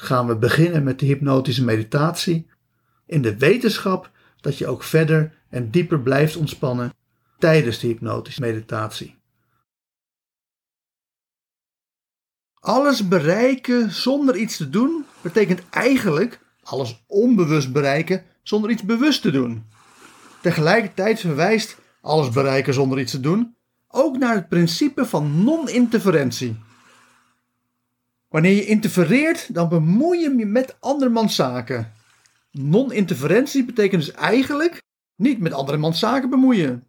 gaan we beginnen met de hypnotische meditatie in de wetenschap dat je ook verder en dieper blijft ontspannen tijdens de hypnotische meditatie. Alles bereiken zonder iets te doen betekent eigenlijk alles onbewust bereiken zonder iets bewust te doen. Tegelijkertijd verwijst alles bereiken zonder iets te doen ook naar het principe van non-interferentie. Wanneer je interfereert, dan bemoei je je met andermans zaken. Non-interferentie betekent dus eigenlijk niet met andermans zaken bemoeien.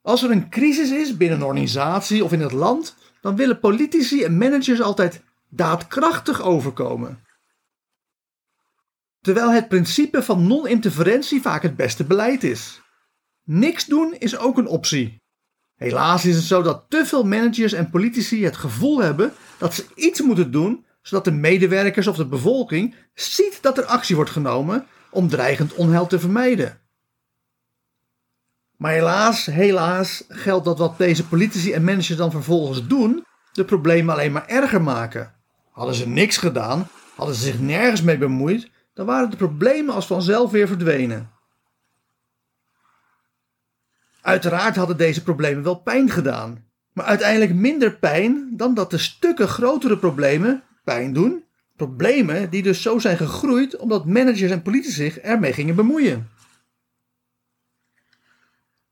Als er een crisis is binnen een organisatie of in het land, dan willen politici en managers altijd daadkrachtig overkomen. Terwijl het principe van non-interferentie vaak het beste beleid is. Niks doen is ook een optie. Helaas is het zo dat te veel managers en politici het gevoel hebben dat ze iets moeten doen zodat de medewerkers of de bevolking ziet dat er actie wordt genomen om dreigend onheil te vermijden. Maar helaas, helaas geldt dat wat deze politici en managers dan vervolgens doen, de problemen alleen maar erger maken. Hadden ze niks gedaan, hadden ze zich nergens mee bemoeid, dan waren de problemen als vanzelf weer verdwenen. Uiteraard hadden deze problemen wel pijn gedaan, maar uiteindelijk minder pijn dan dat de stukken grotere problemen pijn doen. Problemen die dus zo zijn gegroeid omdat managers en politici zich ermee gingen bemoeien.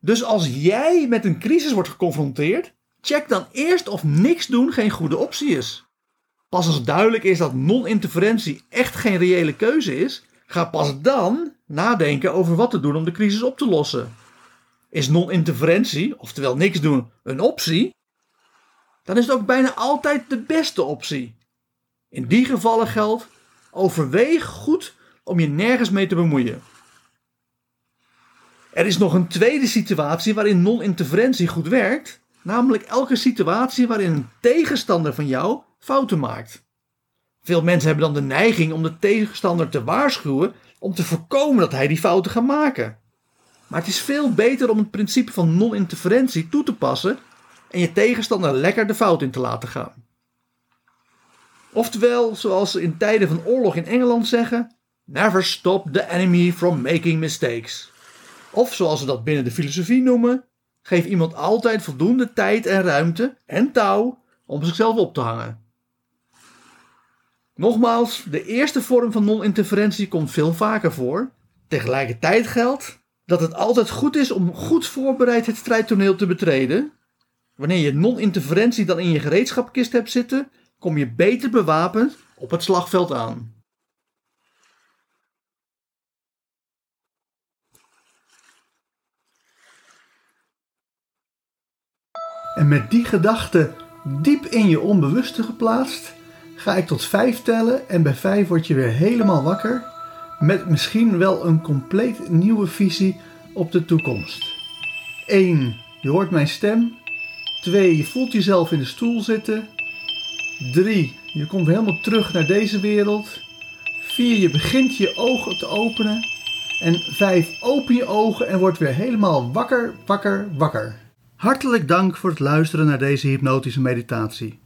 Dus als jij met een crisis wordt geconfronteerd, check dan eerst of niks doen geen goede optie is. Pas als duidelijk is dat non-interferentie echt geen reële keuze is, ga pas dan nadenken over wat te doen om de crisis op te lossen. Is non-interferentie, oftewel niks doen, een optie? Dan is het ook bijna altijd de beste optie. In die gevallen geldt: overweeg goed om je nergens mee te bemoeien. Er is nog een tweede situatie waarin non-interferentie goed werkt, namelijk elke situatie waarin een tegenstander van jou fouten maakt. Veel mensen hebben dan de neiging om de tegenstander te waarschuwen om te voorkomen dat hij die fouten gaat maken. Maar het is veel beter om het principe van non-interferentie toe te passen en je tegenstander lekker de fout in te laten gaan. Oftewel, zoals ze in tijden van oorlog in Engeland zeggen: Never stop the enemy from making mistakes. Of zoals ze dat binnen de filosofie noemen: geef iemand altijd voldoende tijd en ruimte en touw om zichzelf op te hangen. Nogmaals, de eerste vorm van non-interferentie komt veel vaker voor. Tegelijkertijd geldt dat het altijd goed is om goed voorbereid het strijdtoneel te betreden. Wanneer je non-interferentie dan in je gereedschapkist hebt zitten, kom je beter bewapend op het slagveld aan. En met die gedachte diep in je onbewuste geplaatst, ga ik tot vijf tellen en bij vijf word je weer helemaal wakker met misschien wel een compleet nieuwe visie op de toekomst. 1. Je hoort mijn stem. 2. Je voelt jezelf in de stoel zitten. 3. Je komt helemaal terug naar deze wereld. 4. Je begint je ogen te openen. En 5. Open je ogen en word weer helemaal wakker, wakker, wakker. Hartelijk dank voor het luisteren naar deze hypnotische meditatie.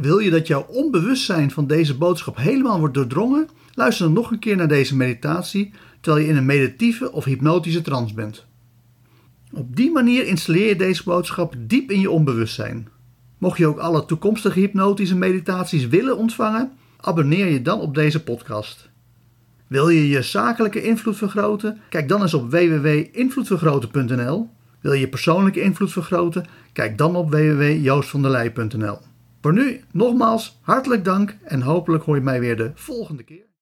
Wil je dat jouw onbewustzijn van deze boodschap helemaal wordt doordrongen? Luister dan nog een keer naar deze meditatie terwijl je in een meditieve of hypnotische trance bent. Op die manier installeer je deze boodschap diep in je onbewustzijn. Mocht je ook alle toekomstige hypnotische meditaties willen ontvangen, abonneer je dan op deze podcast. Wil je je zakelijke invloed vergroten? Kijk dan eens op www.invloedvergroten.nl. Wil je persoonlijke invloed vergroten? Kijk dan op www.joostvanderlei.nl. Voor nu nogmaals hartelijk dank en hopelijk hoor je mij weer de volgende keer.